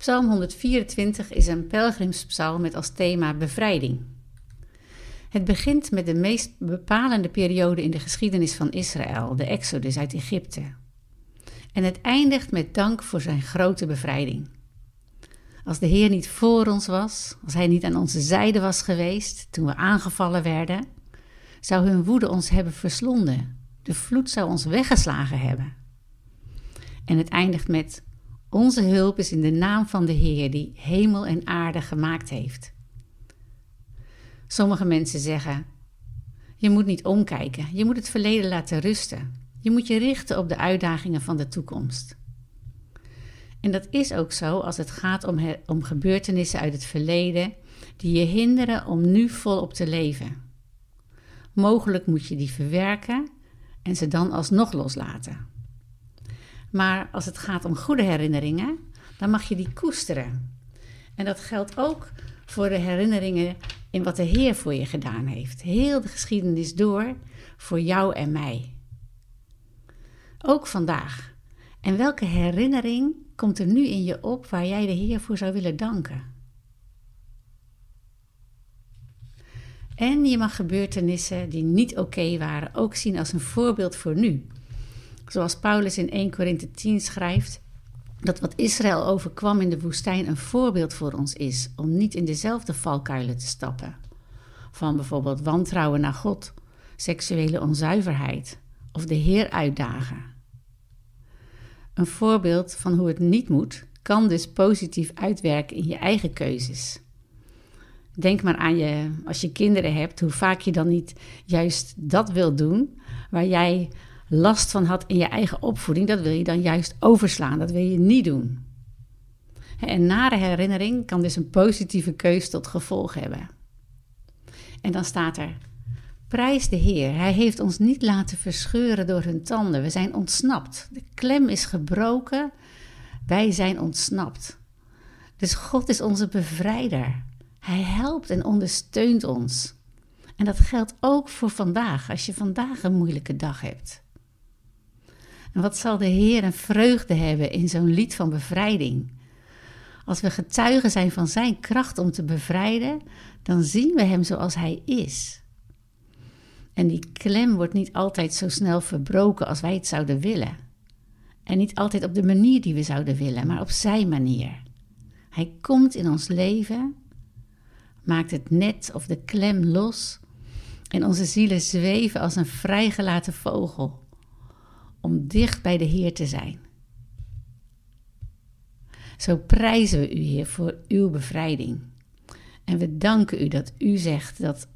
Psalm 124 is een pelgrimspsalm met als thema bevrijding. Het begint met de meest bepalende periode in de geschiedenis van Israël, de Exodus uit Egypte. En het eindigt met dank voor zijn grote bevrijding. Als de Heer niet voor ons was, als Hij niet aan onze zijde was geweest toen we aangevallen werden, zou hun woede ons hebben verslonden. De vloed zou ons weggeslagen hebben. En het eindigt met: Onze hulp is in de naam van de Heer die hemel en aarde gemaakt heeft. Sommige mensen zeggen: Je moet niet omkijken, je moet het verleden laten rusten. Je moet je richten op de uitdagingen van de toekomst. En dat is ook zo als het gaat om, om gebeurtenissen uit het verleden die je hinderen om nu volop te leven. Mogelijk moet je die verwerken en ze dan alsnog loslaten. Maar als het gaat om goede herinneringen, dan mag je die koesteren. En dat geldt ook voor de herinneringen in wat de Heer voor je gedaan heeft. Heel de geschiedenis door voor jou en mij. Ook vandaag. En welke herinnering komt er nu in je op waar jij de Heer voor zou willen danken? En je mag gebeurtenissen die niet oké waren ook zien als een voorbeeld voor nu. Zoals Paulus in 1 Korinthe 10 schrijft: dat wat Israël overkwam in de woestijn een voorbeeld voor ons is om niet in dezelfde valkuilen te stappen. Van bijvoorbeeld wantrouwen naar God, seksuele onzuiverheid of de Heer uitdagen. Een voorbeeld van hoe het niet moet, kan dus positief uitwerken in je eigen keuzes. Denk maar aan je, als je kinderen hebt, hoe vaak je dan niet juist dat wil doen waar jij last van had in je eigen opvoeding, dat wil je dan juist overslaan. Dat wil je niet doen. En nare herinnering kan dus een positieve keus tot gevolg hebben. En dan staat er: Prijs de Heer, Hij heeft ons niet laten verscheuren door hun tanden. We zijn ontsnapt. De klem is gebroken. Wij zijn ontsnapt. Dus God is onze bevrijder. Hij helpt en ondersteunt ons. En dat geldt ook voor vandaag, als je vandaag een moeilijke dag hebt. En wat zal de Heer een vreugde hebben in zo'n lied van bevrijding? Als we getuigen zijn van Zijn kracht om te bevrijden, dan zien we Hem zoals Hij is. En die klem wordt niet altijd zo snel verbroken als wij het zouden willen. En niet altijd op de manier die we zouden willen, maar op Zijn manier. Hij komt in ons leven, maakt het net of de klem los en onze zielen zweven als een vrijgelaten vogel om dicht bij de Heer te zijn. Zo prijzen we u, Heer, voor uw bevrijding. En we danken u dat u zegt dat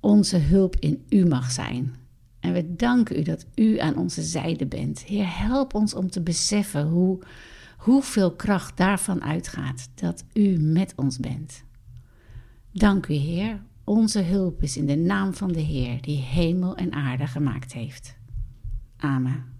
onze hulp in u mag zijn. En we danken u dat u aan onze zijde bent. Heer, help ons om te beseffen hoe, hoeveel kracht daarvan uitgaat dat u met ons bent. Dank u, Heer. Onze hulp is in de naam van de Heer, die hemel en aarde gemaakt heeft. Amen.